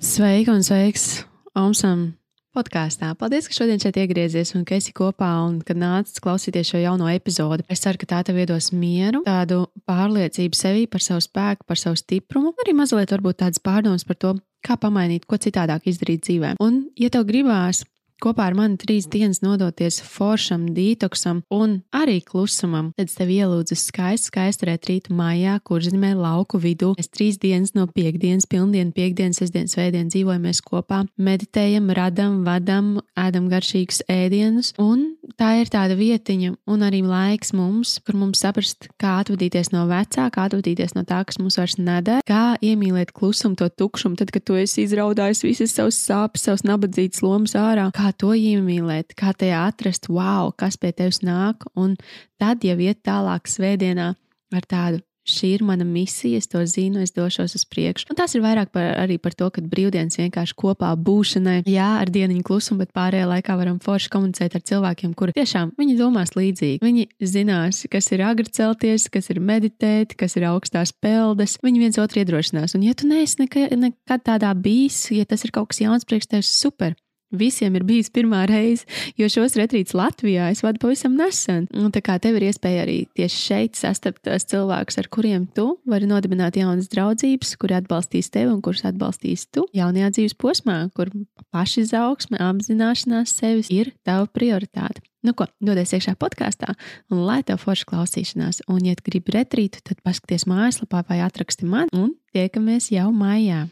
Sveika un sveiks Omsam podkāstā. Paldies, ka šodien šeit iegriezies un ka esi kopā un kad nācis klausīties šo jauno epizodi. Es ceru, ka tā tev iedos mieru, tādu pārliecību sevī par savu spēku, par savu stiprumu, arī mazliet varbūt tādas pārdomas par to, kā pamainīt, ko citādāk izdarīt dzīvē. Un, ja tev gribās kopā ar mani trīs dienas nodoties foršam, detoksam un arī klusumam. Tad tev ielūdzu skaistu, skaistu retrītu mājā, kur zīmē lauku vidū. Mēs trīs dienas no piekdienas, pilndienu, piekdienas, sestdienas, svētdienas dzīvojamies kopā, meditējam, radam, vadam, ēdam garšīgus ēdienus. Un tā ir tāda vietiņa un arī laiks mums, kur mums saprast, kā atvadīties no vecā, kā atvadīties no tā, kas mums vairs nedara, kā iemīlēt klusumu, to tukšumu, tad, kad tu esi izraudājis visas savas sāpes, savas nabadzītas lomas ārā, kā kā to iemīlēt, kā tajā atrast, wow, kas pie tevis nāk, un tad jau iet tālāk svētdienā ar tādu. Šī ir mana misija, es to zinu, es došos uz priekšu. Un tas ir vairāk par, arī par to, ka brīvdienas vienkārši kopā būšanai, jā, ar dienu klusumu, bet pārējā laikā varam forši komunicēt ar cilvēkiem, kuri tiešām viņi domās līdzīgi. Viņi zinās, kas ir agri celties, kas ir meditēt, kas ir augstās peldes. Viņi viens otru iedrošinās. Un, ja tu neesi nekad, nekad tādā bijis, ja tas ir kaut kas jauns priekš tevis, super! Visiem ir bijis pirmā reize, jo šos retrītus Latvijā es vadu pavisam nesen. Un tā kā tev ir iespēja arī tieši šeit sastapt tos cilvēkus, ar kuriem tu vari nodibināt jaunas draudzības, kuri atbalstīs tevi un kurus atbalstīs tu jaunajā dzīves posmā, kur pašizaugsme, apzināšanās sevis ir tava prioritāte. Nu, ko, dodies iekšā podkāstā, un lai tev forši klausīšanās. Un, ja gribi retrītu, tad paskaties mājaslapā vai atraksti man, un tiekamies jau mājā.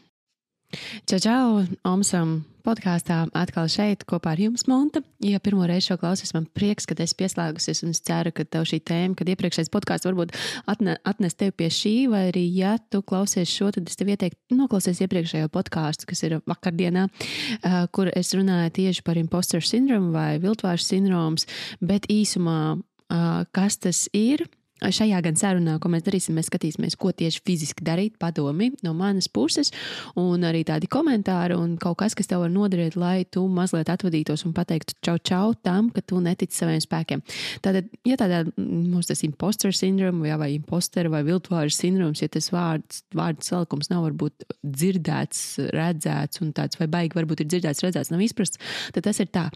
Čau, čau, Omsam! podkāstā atkal šeit kopā ar jums, Monta. Ja pirmo reizi šo klausies, man prieks, ka esi pieslēgusies, un es ceru, ka tev šī tēma, kad iepriekšējais podkāsts varbūt atne, atnes tevi pie šī, vai arī, ja tu klausies šo, tad es tev ieteiktu noklausies iepriekšējo podkāstu, kas ir vakardienā, uh, kur es runāju tieši par imposter sindromu vai viltvāšu sindroms, bet īsumā, uh, kas tas ir Šajā gan sarunā, ko mēs darīsim, mēs skatīsimies, ko tieši fiziski darīt, padomi no manas puses, un arī tādi komentāri un kaut kas, kas tev var noderēt, lai tu mazliet atvadītos un pateiktu čau, čau tam, ka tu netici saviem spēkiem. Tātad, ja tādā mums tas imposter sindroms vai, vai imposter vai viltvāru sindroms, ja tas vārds, vārds salikums nav varbūt dzirdēts, redzēts un tāds vai baigi varbūt ir dzirdēts, redzēts, nav izprasts, tad tas ir tā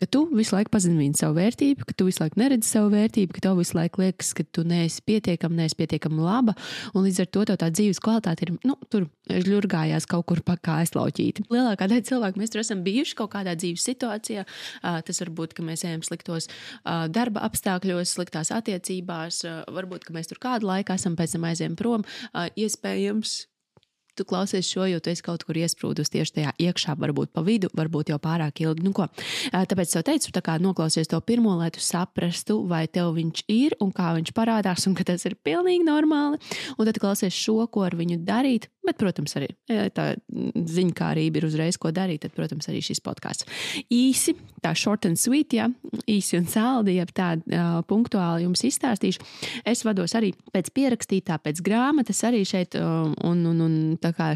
ka tu visu laiku pazemini savu vērtību, ka tu visu laiku neredzi savu vērtību, ka tev visu laiku liekas, ka tu neesi pietiekami, neesi pietiekami laba, un līdz ar to tā dzīves kvalitāte ir, nu, tur žļurgājās kaut kur pa kā aizlauķīti. Lielākā daļa cilvēku mēs tur esam bijuši kaut kādā dzīves situācijā. Tas var būt, ka mēs ejam sliktos darba apstākļos, sliktās attiecībās, varbūt, ka mēs tur kādu laiku esam, pēc tam aizējām prom. Iespējams, tu klausies šo, jo tu esi kaut kur iesprūdus tieši tajā iekšā, varbūt pa vidu, varbūt jau pārāk ilgi. Nu, ko? Tāpēc es teicu, tā kā noklausies to pirmo, lai tu saprastu, vai tev viņš ir un kā viņš parādās, un ka tas ir pilnīgi normāli. Un tad klausies šo, ko ar viņu darīt. Bet, protams, arī ja tā ziņkārība ir uzreiz, ko darīt. Tad, protams, arī šis podkāsts. Īsi, tā short and sweet, ja īsi un saldi, ja tā uh, punktuāli jums izstāstīšu. Es vados arī pēc pierakstītā, pēc grāmatas, arī šeit, uh, un, un, un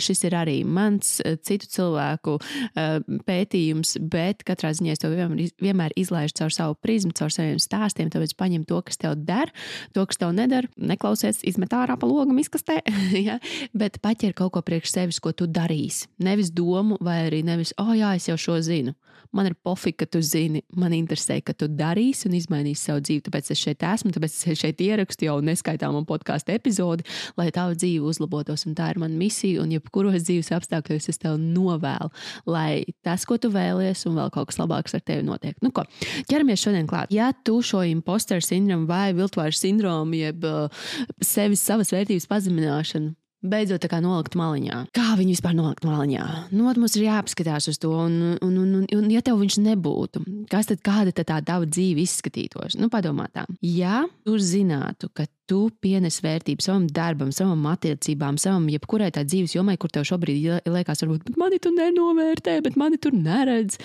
šis ir arī mans citu cilvēku uh, pētījums, bet katrā ziņā es to vienmēr, izlaižu caur savu prizmu, caur saviem stāstiem. Tāpēc paņem to, kas tev der, to, kas tev nedara, neklausies, izmet ārā pa logam, izkastē, ja? bet paķer kaut ko priekš sevis, ko tu darīsi. Nevis domu, vai arī nevis, oh, jā, es jau šo zinu. Man ir pofīgi, ka tu zini, man interesē, ka tu darīsi un izmainīsi savu dzīvi. Tāpēc es šeit esmu, tāpēc es šeit ierakstu jau neskaitāmu podkāstu epizodi, lai tava dzīve uzlabotos. Un tā ir mana misija, un jebkuros dzīves apstākļos es tev novēlu, lai tas, ko tu vēlies, un vēl kaut kas labāks ar tevi notiek. Nu, ko, ķeramies šodien klāt. Ja tu šo imposteru sindromu vai viltvāru sindromu, jeb uh, sevis savas vērtības pazemināšanu beidzot tā kā nolikt maliņā. Kā viņu vispār nolikt maliņā? Nu, mums ir jāapskatās uz to, un, un, un, un, un ja tev viņš nebūtu, kas tad kāda tad tā tava dzīve izskatītos? Nu, padomā tā. Ja tu zinātu, ka tu pienes vērtību savam darbam, savam attiecībām, savam jebkurai tā dzīves jomai, kur tev šobrīd liekas, varbūt mani tu nenovērtē, bet mani tur neredz.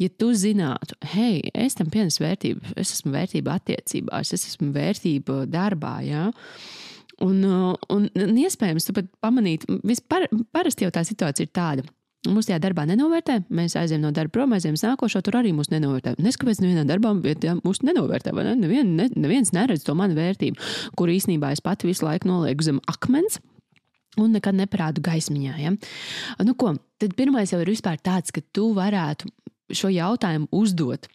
Ja tu zinātu, hei, es tam pienesu vērtību, es esmu vērtība attiecībās, es esmu vērtība darbā, jā. Ja? Un, uh, un, un iespējams, tu pat pamanītu, vispār parasti jau tā situācija ir tāda. Mums tajā darbā nenovērtē, mēs aizējām no darba prom, aizējām uz nākošo, tur arī mūs nenovērtē. Neskatoties nevienā darbā, vietā mūs nenovērtē. Ne? Nevien, ne, neviens neredz to manu vērtību, kur īsnībā es pati visu laiku nolieku zem akmens. un nekad neparādu gaismiņā. Ja? Nu, ko, tad pirmais jau ir vispār tāds, ka tu varētu šo jautājumu uzdot.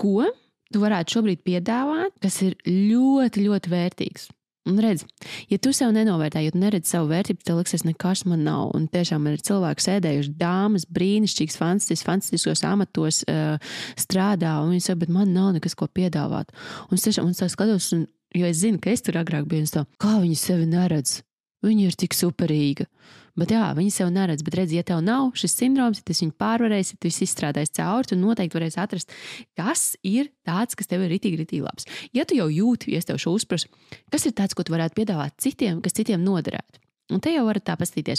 Ko tu varētu šobrīd piedāvāt, kas ir ļoti, ļoti vērtīgs? Un redz, ja tu sev nenovērtē, ja tu neredzi savu vērtību, tad liksies, nekas man nav. Un tiešām man ir cilvēki sēdējuši, dāmas, brīnišķīgas, fantastiskas, fantastiskos amatos uh, strādā, un viņi saka, bet man nav nekas, ko piedāvāt. Un es tiešām un es skatos, un, jo es zinu, ka es tur agrāk biju, un tā, kā viņi sevi neredz. Viņa ir tik superīga. Bet jā, viņi sev neredz. Bet, redz, ja tev nav šis sindroms, ja tas viņu pārvarēs, ja tu izstrādāsi cauri, tad noteikti varēsi atrast, kas ir tāds, kas tev ir ritīgi, ritīgi labs. Ja tu jau jūti, ja es tev šo uzprasu, kas ir tāds, ko tu varētu piedāvāt citiem, kas citiem noderētu. Un te jau varat tā paskatīties,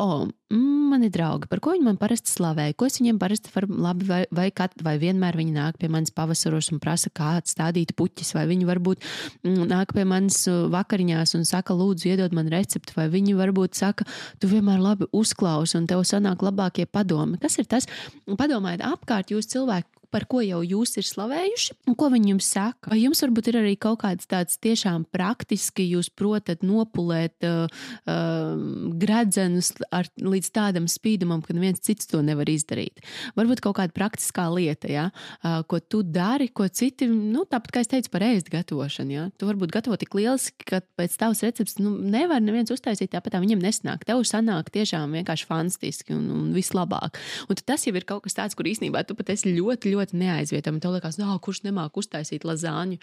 o, mm, mani draugi, par ko viņi man parasti slavē, ko es viņiem parasti varu labi, vai, vai, kat, vai vienmēr viņi nāk pie manis pavasaros un prasa, kā stādīt puķis, vai viņi varbūt mm, nāk pie manis uh, vakariņās un saka, lūdzu, iedod man recepti, vai viņi varbūt saka, tu vienmēr labi uzklausi un tev sanāk labākie padomi. Kas ir tas? Padomājiet apkārt jūs cilvēki, par ko jau jūs ir slavējuši, un ko viņi jums saka. Vai jums varbūt ir arī kaut kāds tāds tiešām praktiski, jūs protat nopulēt uh, uh, gredzenus ar, līdz tādam spīdumam, ka neviens cits to nevar izdarīt. Varbūt kaut kāda praktiskā lieta, ja? uh, ko tu dari, ko citi, nu, tāpat kā es teicu par ēst gatavošanu. Ja? Tu varbūt gatavo tik lieliski, ka pēc tavas receptes nu, nevar neviens uztaisīt tāpat, tā viņam nesnāk. Tev sanāk tiešām vienkārši fantastiski un, un vislabāk. Un tas jau ir kaut kas tāds, kur īstenībā tu pat esi ļoti, ļoti ļoti neaizvietam. Tev liekas, no, kurš nemāk uztaisīt lazāņu.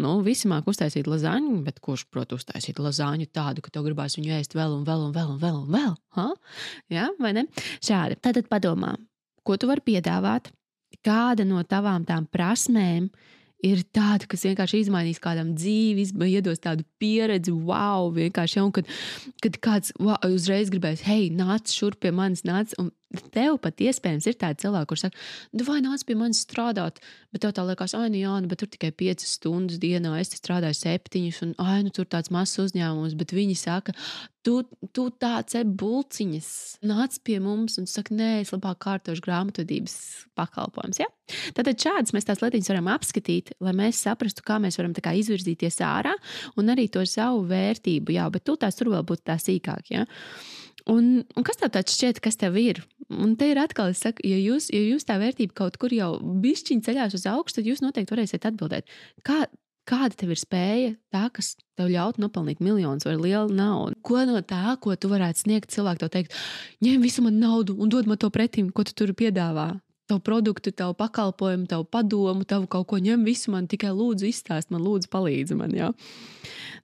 Nu, visi māk uztaisīt lazāņu, bet kurš prot uztaisīt lazāņu tādu, ka tev gribās viņu ēst vēl un vēl un vēl un vēl un vēl? Ha? Jā, vai ne? Šādi. Tad padomā, ko tu vari piedāvāt, kāda no tavām tām prasmēm ir tāda, kas vienkārši izmainīs kādam dzīvi, iedos tādu pieredzi, wow, vienkārši jau, kad, kad kāds wow, uzreiz gribēs, hei, nāc šurp pie manis, nāc, un Tev pat iespējams ir tādi cilvēki, kuriem saka, nu, vai nāc pie manis strādāt, bet tev tā liekas, ah, nu, jā, nu, bet tur tikai 5 stundas dienā, es strādāju 7, un, ah, nu, tur tāds mazs uzņēmums, bet viņi saka, tu, tu tāds e bulciņas, nāc pie mums un saka, nē, es labāk kārtošu grāmatvedības pakalpojums. Ja? Tātad šādas mēs tās lietiņas varam apskatīt, lai mēs saprastu, kā mēs varam kā, izvirzīties ārā un arī to savu vērtību, jā, bet tu tās tur vēl būtu tā sīkāk. Ja? Un, un kas tev tāds šķiet, kas tev ir? Un te ir atkal, es saku, ja jūs, ja jūs tā vērtība kaut kur jau bišķiņ ceļās uz augšu, tad jūs noteikti varēsiet atbildēt, kā, kāda tev ir spēja, tā, kas tev ļaut nopelnīt miljonus vai lielu naudu. Ko no tā, ko tu varētu sniegt cilvēkam, te teikt, ņem visu manu naudu un dod man to pretim, ko tu tur piedāvā. Tavu produktu, tavu pakalpojumu, tavu padomu, tavu kaut ko ņem visu man, tikai lūdzu izstāst man, lūdzu palīdzi man. Ja?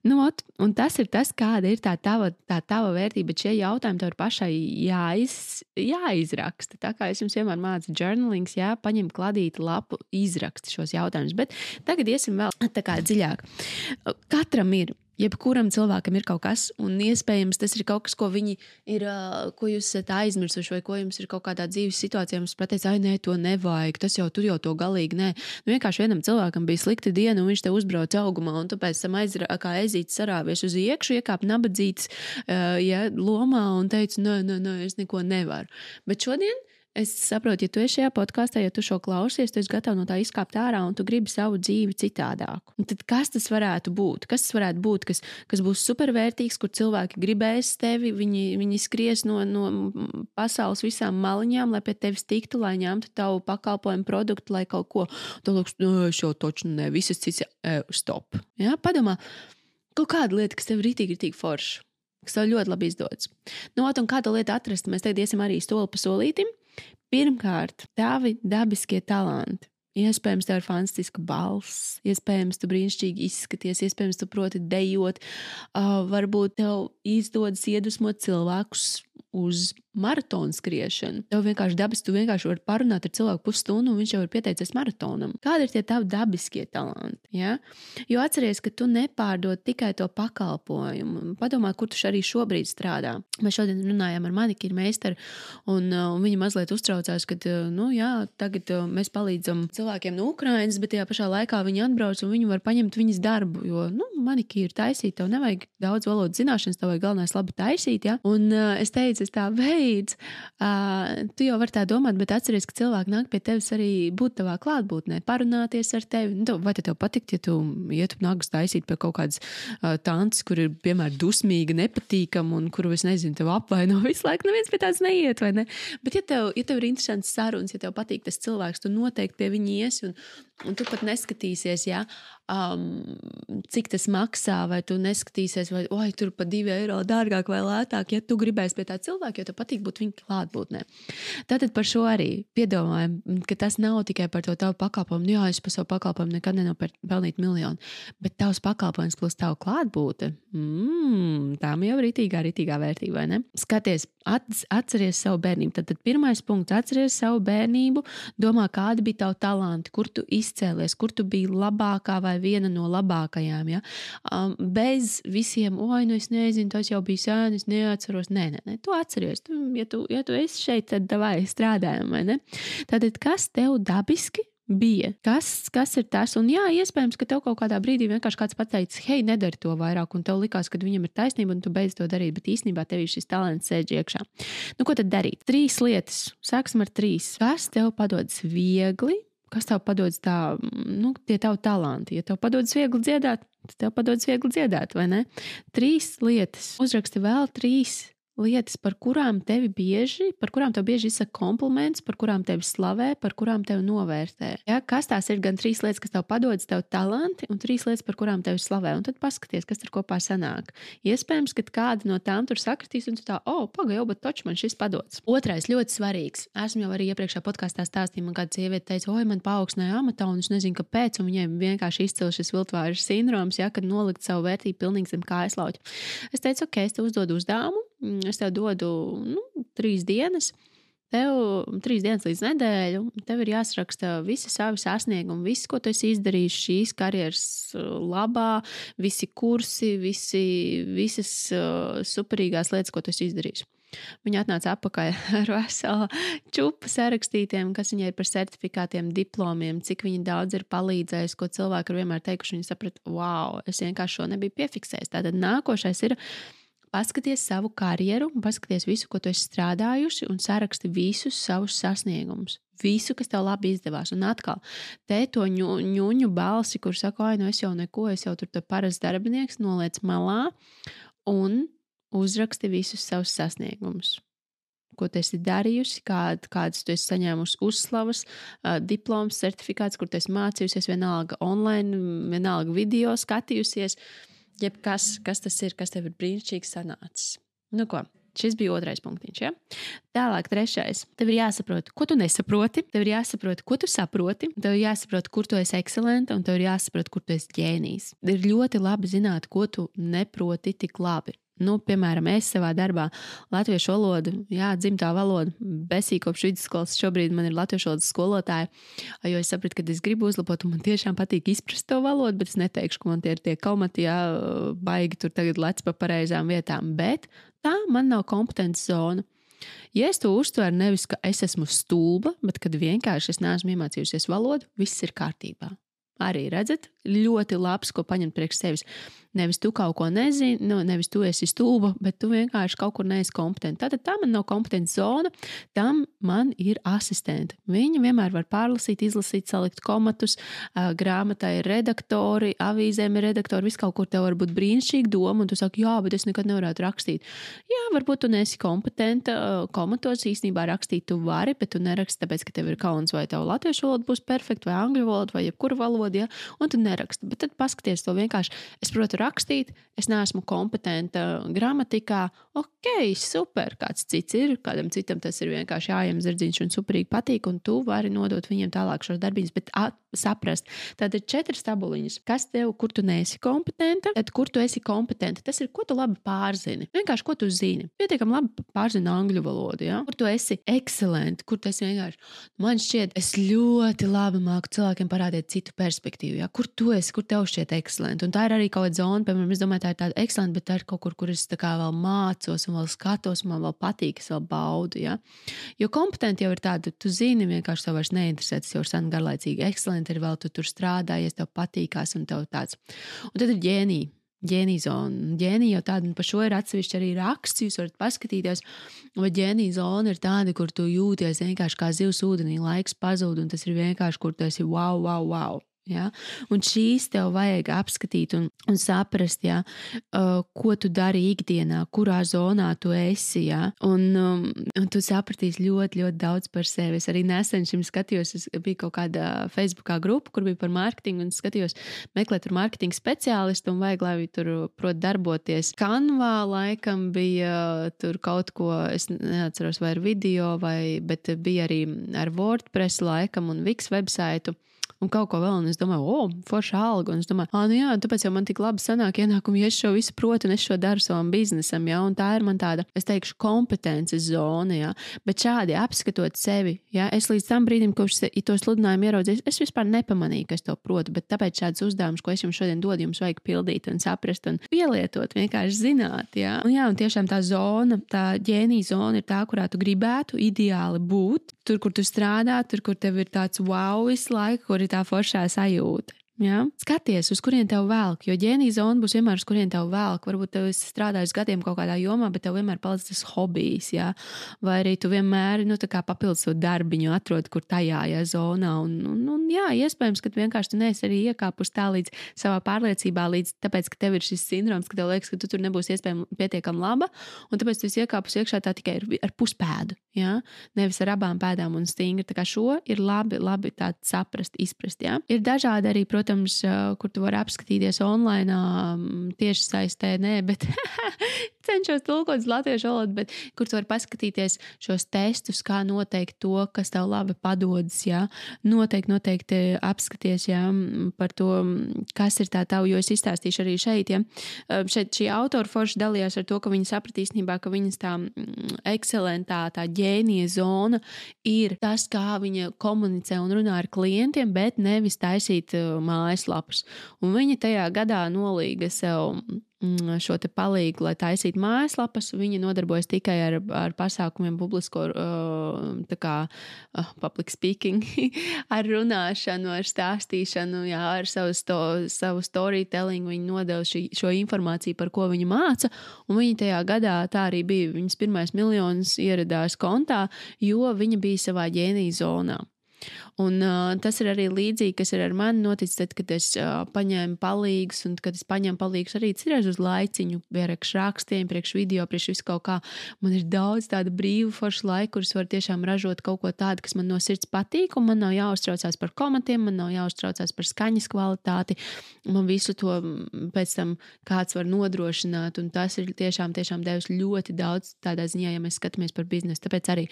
Nu, ot, un tas ir tas, kāda ir tā tava, tā tava vērtība. Šie jautājumi tev pašai jāiz, jāizraksta. Tā kā es jums vienmēr mācu, journalings, jā, paņem kladīti lapu, izraksti šos jautājumus. Bet tagad iesim vēl tā kā dziļāk. Katram ir jebkuram cilvēkam ir kaut kas, un iespējams tas ir kaut kas, ko viņi ir, ko jūs esat aizmirsuši, vai ko jums ir kaut kādā dzīves situācijā. Jums pateic, ah, nē, to nevajag, tas jau tur jau to galīgi nē. Nu, vienkārši vienam cilvēkam bija slikta diena, un viņš te uzbrauca augumā, un tu pēc tam aizra, kā ezīts sarāvies uz iekšu, iekāp nabadzīts ja, lomā un teica, nē, nē, nē, es neko nevaru. Bet šodien es saprotu, ja tu esi šajā podkāstā, ja tu šo klausies, tu esi gatavs no tā izkāpt ārā un tu gribi savu dzīvi citādāk. Un tad kas tas varētu būt? Kas tas varētu būt, kas, kas būs supervērtīgs, kur cilvēki gribēs tevi, viņi, viņi skries no, no pasaules visām maliņām, lai pie tevis tiktu, lai ņemtu tavu pakalpojumu produktu, lai kaut ko tādu liekas, no, es jau toču ne, visas cits, e, stop. Ja? Padomā, kaut kāda lieta, kas tev ir rītīgi, rītīgi forša kas tev ļoti labi izdodas. Nu, un kādu lietu atrast, mēs tagad iesim arī soli pa solītim. Pirmkārt, tavi dabiskie talanti. Iespējams, tev ir fantastiska balss, iespējams, tu brīnišķīgi izskaties, iespējams, tu proti dejot. Uh, varbūt tev izdodas iedvesmot cilvēkus uz maratonu skriešanu. Tev vienkārši dabiski, tu vienkārši vari parunāt ar cilvēku pusstundu, un viņš jau ir pieteicies maratonam. Kādi ir tie tavi dabiskie talanti? Ja? Jo atceries, ka tu nepārdod tikai to pakalpojumu. Padomā, kur tu arī šobrīd strādā. Mēs šodien runājām ar manikīru meistaru, un, uh, un viņa mazliet uztraucās, ka uh, nu, jā, tagad uh, mēs palīdzam cilvēkiem no Ukrainas, bet tajā pašā laikā viņi atbrauc un viņi var paņemt viņas darbu. Jo nu, manikīru taisīt, tev nevajag daudz valodas zināšanas, tev vajag galvenais labi taisīt. Ja? Un es teicu, es tā beidz. Uh, tu jau vari tā domāt, bet atceries, ka cilvēki nāk pie tevis arī būt tavā klātbūtnē, parunāties ar tevi. Nu, vai tev patikt, ja tu ietu nagus taisīt pie kaut kādas uh, tantes, kur ir, piemēram, dusmīga, nepatīkama un kuru es nezinu, tev apvaino visu laiku, neviens pie tādas neiet, vai ne? Bet, ja tev, ja tev ir interesants sarunas, ja tev patīk tas cilvēks, tu noteikti pie viņa iesi un, un tu pat neskatīsies, ja, um, cik tas maksā, vai tu neskatīsies, vai oi, tur pa divi eiro dārgāk vai lētāk, ja tu gribēsi pie tā cilvēka, jo tev patīk būt viņa klātbūtnē. Tātad par šo arī piedomājam, ka tas nav tikai par to tavu pakalpojumu. Jā, es par savu pakalpojumu nekad nenopelnīju pelnīt miljonu, bet tavs pakalpojums plus tavu klātbūtne. Mm, tām jau ir rītīgā, rītīgā vērtība, vai ne? Skaties, atceries savu bērnību. Tad, tad pirmais punkts - atceries savu bērnību, domā, kādi bija tavi talanti, kur tu izcēlies, kur tu biji labākā vai viena no labākajām. Ja? Um, bez visiem, oi, nu es nezinu, tas jau bija sēnes, es neatceros. Nē, nē, nē, tu atceries. Tu, ja, tu, ja tu esi šeit, tad vai strādājam, vai ne? Tātad, kas tev dabiski bija. Kas, kas ir tas? Un jā, iespējams, ka tev kaut kādā brīdī vienkārši kāds pateicis, hei, nedari to vairāk, un tev likās, ka viņam ir taisnība, un tu beidz to darīt, bet īstenībā tev šis talants sēž iekšā. Nu, ko tad darīt? Trīs lietas. Sāksim ar trīs. Kas tev padodas viegli? Kas tev padodas tā, nu, tie tavi talanti? Ja tev padodas viegli dziedāt, tad tev padodas viegli dziedāt, vai ne? Trīs lietas. Uzraksti vēl trīs lietas, par kurām tevi bieži, par kurām tev bieži izsaka kompliments, par kurām tevi slavē, par kurām tevi novērtē. Ja? Kas tās ir gan trīs lietas, kas tev padodas, tev talanti, un trīs lietas, par kurām tevi slavē. Un tad paskaties, kas tur kopā sanāk. Iespējams, ka kāda no tām tur sakritīs, un tu tā, oh, pagaidi, bet taču man šis padodas. Otrais ļoti svarīgs. Esmu jau arī iepriekšējā podkāstā stāstījis, man kāda sieviete teica, oi, man paaugstināja amatā, un es nezinu, kāpēc, un viņai vienkārši izcēlās šis viltvāra sindroms, ja, kad nolikt savu vērtību pilnīgi zem kājas lauķa. Es teicu, ok, es tev uzdodu uzdevumu es tev dodu nu, trīs dienas. Tev trīs dienas līdz nedēļu, tev ir jāsaraksta visi savi sasniegumi, viss, ko tu esi izdarījis šīs karjeras uh, labā, visi kursi, visi, visas uh, superīgās lietas, ko tu esi izdarījis. Viņa atnāca atpakaļ ar veselu čupu sarakstītiem, kas viņai ir par certifikātiem, diplomiem, cik viņa daudz ir palīdzējusi, ko cilvēki ir vienmēr teikuši. Viņa saprata, wow, es vienkārši šo nebiju piefiksējis. Tātad nākošais ir Paskaties savu karjeru, paskaties visu, ko tu esi strādājusi, un saraksti visus savus sasniegumus. Visu, kas tev labi izdevās. Un atkal, te to ņu, ņuņu balsi, kur saka, ah, nu es jau neko, es jau tur parasts darbinieks, noliec malā un uzraksti visus savus sasniegumus ko tu esi darījusi, kād, kādas tu esi saņēmusi uzslavas, diploms, certifikāts, kur tu esi mācījusies, vienalga online, vienalga video skatījusies. Uh, jebkas, kas tas ir, kas tev ir brīnišķīgi sanācis. Nu, ko? Šis bija otrais punktiņš. Ja? Tālāk, trešais. Tev ir jāsaprot, ko tu nesaproti. Tev ir jāsaprot, ko tu saproti. Tev ir jāsaprot, kur tu esi ekscelents, un tev ir jāsaprot, kur tu esi ģēnijs. Ir ļoti labi zināt, ko tu neproti tik labi. Nu, piemēram, es savā darbā latviešu valodu, jā, dzimtā valoda, besīk kopš vidusskolas. Šobrīd man ir latviešu valodas skolotāja, jo es sapratu, ka es gribu uzlabot, un man tiešām patīk izprast to valodu, bet es neteikšu, ka man tie ir tie kaumati, jā, baigi tur tagad lec pa pareizām vietām. Bet tā man nav kompetences zona. Ja es to uztveru nevis, ka es esmu stulba, bet kad vienkārši es neesmu iemācījusies valodu, viss ir kārtībā. Arī redzat, ļoti labs, ko paņemt priekš sevis. Nevis tu kaut ko nezini, nu, nevis tu esi stulba, bet tu vienkārši kaut kur neesi kompetents. Tātad tā man nav kompetence zona, tam man ir asistenti. Viņi vienmēr var pārlasīt, izlasīt, salikt komatus, grāmatā ir redaktori, avīzēm ir redaktori, viss kaut kur tev var būt brīnišķīga doma, un tu saki, jā, bet es nekad nevarētu rakstīt. Jā, varbūt tu neesi kompetenta komatos, īstenībā rakstīt tu vari, bet tu neraksti tāpēc, ka tev ir kauns, vai tev latviešu valoda būs perfekta, vai angļu valoda, vai jebkura valoda, ja? un tu neraksti. Bet tad paskaties to vienkārši. Es protu rakstīt, es neesmu kompetenta gramatikā. Ok, super, kāds cits ir, kādam citam tas ir vienkārši jājiem zirdziņš un superīgi patīk, un tu vari nodot viņiem tālāk šos darbības. Bet saprast, tad ir četras tabuliņas, kas tev, kur tu neesi kompetenta, tad kur tu esi kompetenta. Tas ir, ko tu labi pārzini. Vienkārši, ko tu zini. Pietiekami labi pārzini angļu valodu, ja? kur tu esi ekscelents, kur tas vienkārši man šķiet, es ļoti labi māku cilvēkiem parādīt citu perspektīvu. Ja? Kur tu esi, kur tev šķiet ekscelents. Un tā ir arī kaut kāda zona, piemēram, es domāju, tā ir tāda ekscelenta, bet tā ir kaut kur, kur es vēl mācos un vēl skatos, un man vēl patīk, es vēl baudu. Ja? Jo kompetenti jau ir tāda, tu zini, vienkārši tev vairs neinteresē, tas jau ir sen garlaicīgi. Ekscelenti ir vēl tu tur strādājies, tev patīkās un tev tāds. Un tad ir ģēnija. ģēnija zona. Ģēnija jau tāda, un par šo ir atsevišķi arī raksts, jūs varat paskatīties. Vai ģēnija zona ir tāda, kur tu jūties vienkārši kā zivs ūdenī, laiks pazūd, un tas ir vienkārši, kur tu esi wow, wow, wow. Ja? Un šīs tev vajag apskatīt un, un saprast, ja? uh, ko tu dari ikdienā, kurā zonā tu esi. Ja? Un, um, un tu sapratīsi ļoti, ļoti daudz par sevi. Es arī nesen šim skatījos, es biju kaut kādā Facebookā grupa, kur bija par mārketingu, un skatījos, meklēt tur mārketinga speciālistu, un vajag, lai viņi tur prot darboties. Kanvā laikam bija tur kaut ko, es neatceros, vai ar video, vai, bet bija arī ar WordPress laikam un Wix websaitu un kaut ko vēl. Un es domāju, o, forša alga. Un es domāju, ah, nu jā, tāpēc jau man tik labi sanāk ienākumi, ja es šo visu protu un es šo daru savam biznesam. Ja? Un tā ir man tāda, es teikšu, kompetences zona. Ja? Bet šādi apskatot sevi, ja? es līdz tam brīdim, kopš to sludinājumu ieraudzīju, es vispār nepamanīju, ka es to protu. Bet tāpēc šāds uzdevums, ko es jums šodien dodu, jums vajag pildīt un saprast un pielietot, vienkārši zināt. Ja? Un, jā, un tiešām tā zona, tā ģēnija zona ir tā, kurā tu gribētu ideāli būt. Tur, kur tu strādā, tur, kur tev ir tāds wow visu laiku, kur ir tā foršā sajūta. Ja? Skaties, uz kurien tev velk, jo ģēnija zona būs vienmēr uz kurien tev velk. Varbūt tev strādājis gadiem kaut kādā jomā, bet tev vienmēr palicis tas hobijs, ja? vai arī tu vienmēr nu, papildus to darbiņu atrod, kur tajā ja, zonā. Un, un, un, jā, iespējams, ka vienkārši tu neesi arī iekāpus tā līdz savā pārliecībā, līdz tāpēc, ka tev ir šis sindroms, ka tev liekas, ka tu tur nebūsi pietiekami laba, un tāpēc tu esi iekāpus iekšā tā tikai ar, ar puspēdu, ja? nevis ar abām pēdām un stingri. Tā kā šo ir labi, labi saprast, izprast. Ja? Ir dažādi arī, protams, protams, kur tu vari apskatīties online, tieši saistē, nē, bet cenšos tulkot uz latviešu valodu, bet kur tu vari paskatīties šos testus, kā noteikt to, kas tev labi padodas. Jā. Noteikti, noteikti apskaties jā, par to, kas ir tā tava, jo es izstāstīšu arī šeit. Ja. Šeit šī autora forši dalījās ar to, ka viņi saprat īstenībā, ka viņas tā ekscelentā, tā ģēnija zona ir tas, kā viņa komunicē un runā ar klientiem, bet nevis taisīt mājaslapas. Un viņa tajā gadā nolīga sev Mm, šo palīdzību, lai taisītu mājaslapas. Viņi nodarbojas tikai ar, ar pasākumiem, publisko, kā public speaking, ar runāšanu, ar stāstīšanu, jā, ar savu, sto, savu storytelling. Viņi nodeva šī, šo informāciju, par ko viņi māca. Un viņi tajā gadā tā arī bija. Viņas pirmais miljonus ieradās kontā, jo viņa bija savā ģēnija zonā. Un, uh, tas ir arī līdzīgi, kas ir ar mani noticis, tad, kad es uh, paņēmu palīgus, un kad es paņēmu palīgus arī citreiz uz laiciņu, priekš rakstiem, priekš video, priekš visu kaut kā. Man ir daudz tādu brīvu, foršu laiku, kurus var tiešām ražot kaut ko tādu, kas man no sirds patīk, un man nav jāuztraucās par komentiem, man nav jāuztraucās par skaņas kvalitāti. Man visu to pēc tam kāds var nodrošināt, un tas ir tiešām, tiešām devis ļoti daudz tādā ziņā, ja mēs skatāmies par biznesu. Tāpēc arī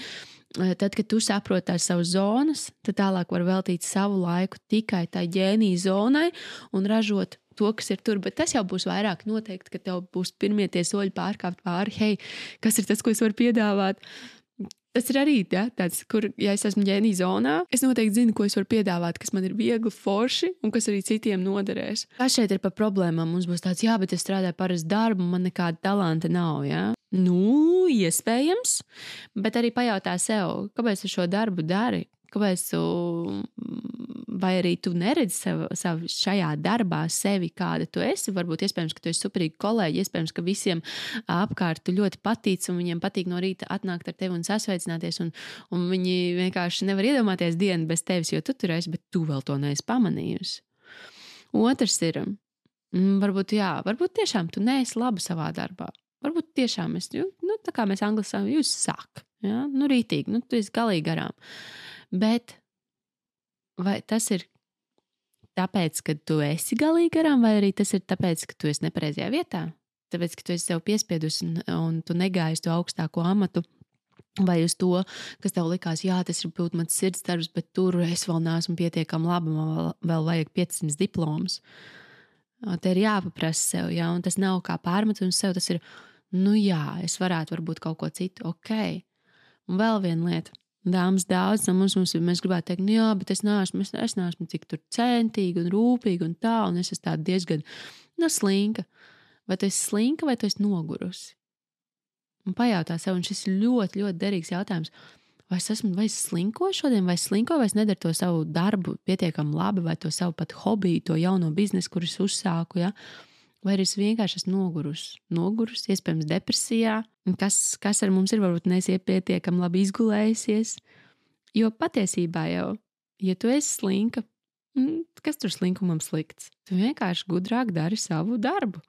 tad, kad tu saproti tās savas zonas, tad tālāk var veltīt savu laiku tikai tai ģēnija zonai un ražot to, kas ir tur. Bet tas jau būs vairāk noteikti, ka tev būs pirmie tie soļi pārkāpt pāri. Hei, kas ir tas, ko es varu piedāvāt? Tas ir arī ja, tāds, kur, ja es esmu ģēnija zonā, es noteikti zinu, ko es varu piedāvāt, kas man ir viegli, forši un kas arī citiem noderēs. Kas šeit ir par problēmām? Mums būs tāds, jā, bet es strādāju parastu darbu, man nekāda talanta nav. Ja? Nu, iespējams, bet arī pajautā sev, kāpēc tu šo darbu dari? Kāpēc tu, vai arī tu neredzi sev, sev šajā darbā sevi, kāda tu esi? Varbūt iespējams, ka tu esi superīgi kolēģi, iespējams, ka visiem apkārt tu ļoti patīc, un viņiem patīk no rīta atnākt ar tevi un sasveicināties, un, un viņi vienkārši nevar iedomāties dienu bez tevis, jo tu tur esi, bet tu vēl to neesi pamanījusi. Otrs ir, mm, varbūt, jā, varbūt tiešām tu neesi laba savā darbā. Varbūt tiešām es, nu, tā kā mēs angļuiski sakām, jūs sāk, ja? nu, rītīgi, nu, tu esi galīgi garām. Bet vai tas ir tāpēc, ka tu esi galīgi garām, vai arī tas ir tāpēc, ka tu esi nepareizajā vietā? Tāpēc, ka tu esi sev piespiedusi un, un tu negāji to augstāko amatu, vai uz to, kas tev likās, jā, tas ir būt mans sirds darbs, bet tur es vēl neesmu pietiekami labi, man vēl, vēl vajag 500 diplomas. Te ir jāpaprasa sev, ja, un tas nav kā pārmetums sev, tas ir nu jā, es varētu varbūt kaut ko citu, ok. Un vēl viena lieta. Dāmas daudz no mums, mums mēs gribētu teikt, nu jā, bet es neesmu, es, es neesmu tik centīga un rūpīga un tā, un es esmu diezgan nu, slinka. Vai tu esi slinka vai tu esi nogurusi? Un pajautā sev, un šis ir ļoti, ļoti derīgs jautājums. Vai es esmu vai es slinkoju šodien, vai es slinkoju, vai es nedaru to savu darbu pietiekami labi, vai to savu pat hobiju, to jauno biznesu, kurus uzsāku. Ja? Vai arī es vienkārši esmu nogurusi. Nogurusi, iespējams, depresijā. Kas, kas ar mums ir, varbūt neesi pietiekami labi izgulējusies. Jo patiesībā jau, ja tu esi slinka, mm, kas tur slinkumam slikts? Tu vienkārši gudrāk dari savu darbu.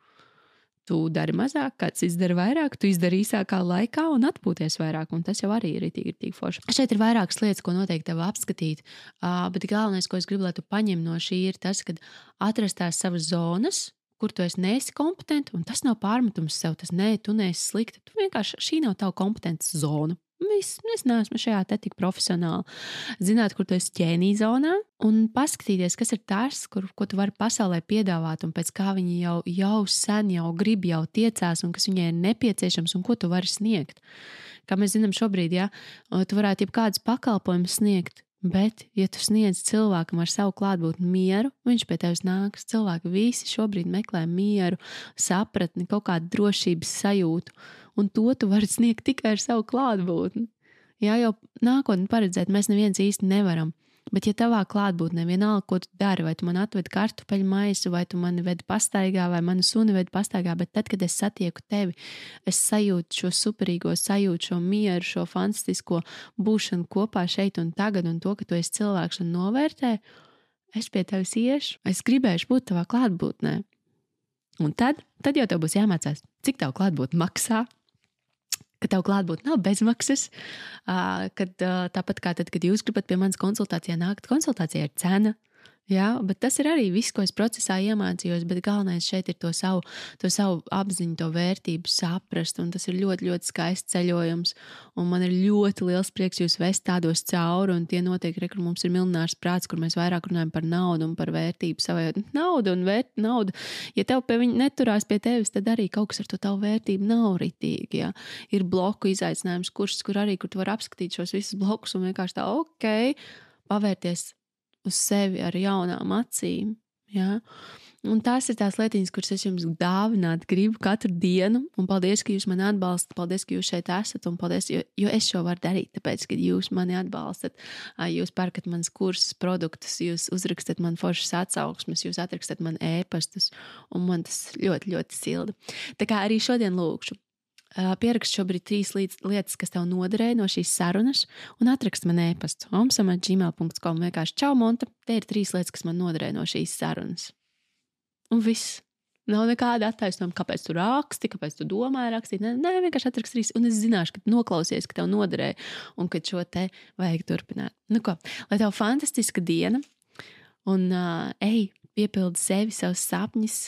Tu dari mazāk, kāds izdara vairāk, tu izdari īsākā laikā un atpūties vairāk. Un tas jau arī ir rītīgi forši. Šeit ir vairākas lietas, ko noteikti tev apskatīt. Uh, bet galvenais, ko es gribu, lai tu paņem no šī, ir tas, ka atrast tās savas zonas, kur tu esi neesi kompetents, un tas nav pārmetums sev. Tas nē, tu neesi slikta. Tu vienkārši šī nav tava kompetences zona. Viss, es neesmu šajā te tik profesionāli. Zināt, kur tu esi ķēnija zonā, un paskatīties, kas ir tas, kur, ko tu vari pasaulē piedāvāt, un pēc kā viņi jau, jau sen jau grib, jau tiecās, un kas viņai ir nepieciešams, un ko tu vari sniegt. Kā mēs zinām, šobrīd, ja tu varētu jebkādus pakalpojumus sniegt, Bet, ja tu sniedz cilvēkam ar savu klātbūtni mieru, viņš pie tevis nāks. Cilvēki visi šobrīd meklē mieru, sapratni, kaut kādu drošības sajūtu, un to tu vari sniegt tikai ar savu klātbūtni. Jā, jau nākotnē paredzēt mēs neviens īsti nevaram. Bet, ja tavā klātbūtnē vienalga, ko tu dari, vai tu man atvedi kartupeļu maisu, vai tu mani vedi pastaigā, vai manu suni vedi pastaigā, bet tad, kad es satieku tevi, es sajūtu šo superīgo sajūtu, šo mieru, šo fantastisko būšanu kopā šeit un tagad, un to, ka tu esi cilvēks un novērtē, es pie tevis iešu, es gribēšu būt tavā klātbūtnē. Un tad, tad jau tev būs jāmācās, cik tev klātbūtne maksā, ka tev klātbūtne nav bezmaksas, kad tāpat kā tad, kad jūs gribat pie manas konsultācijā nākt, konsultācija ir cena. Jā, bet tas ir arī viss, ko es procesā iemācījos. Bet galvenais šeit ir to savu, to savu apziņu, to vērtību saprast. Tas ir ļoti, ļoti skaists ceļojums. Un man ir ļoti liels prieks jūs vest tādos cauri. Un tie notiek, re, kur mums ir milnārs prāts, kur mēs vairāk runājam par naudu un par vērtību savai naudu un vērt naudu. Ja tev pie viņa neturās pie tevis, tad arī kaut kas ar to tavu vērtību nav ritīgi. Jā. Ir bloku izaicinājums, kurš, kur arī, kur tu vari apskatīt šos visus blokus un vienkārši tā, ok, pavērties uz sevi ar jaunām acīm. Ja? Un tās ir tās lietiņas, kuras es jums dāvināt gribu katru dienu. Un paldies, ka jūs mani atbalstat. Paldies, ka jūs šeit esat. Un paldies, jo, jo es šo varu darīt, tāpēc, ka jūs mani atbalstat. Jūs pērkat manas kursus, produktus, jūs uzrakstat man foršas atsauksmes, jūs atrakstat man ēpastus. Un man tas ļoti, ļoti silda. Tā kā arī šodien lūkšu Pierakst šobrīd trīs lietas, kas tev noderēja no šīs sarunas, un atrakst man e-pastu omsam.gmail.com. Vienkārši čau, Monta, te ir trīs lietas, kas man noderēja no šīs sarunas. Un viss. Nav nekāda attaisnojuma, kāpēc tu raksti, kāpēc tu domāji rakstīt. Nē, nē vienkārši atrakst trīs, un es zināšu, ka noklausies, ka tev noderēja, un ka šo te vajag turpināt. Nu ko, lai tev fantastiska diena, un uh, ej, piepildi sevi, savus sapņus,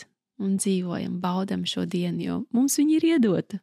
un dzīvojam, baudam šo dienu, jo mums viņi ir iedota.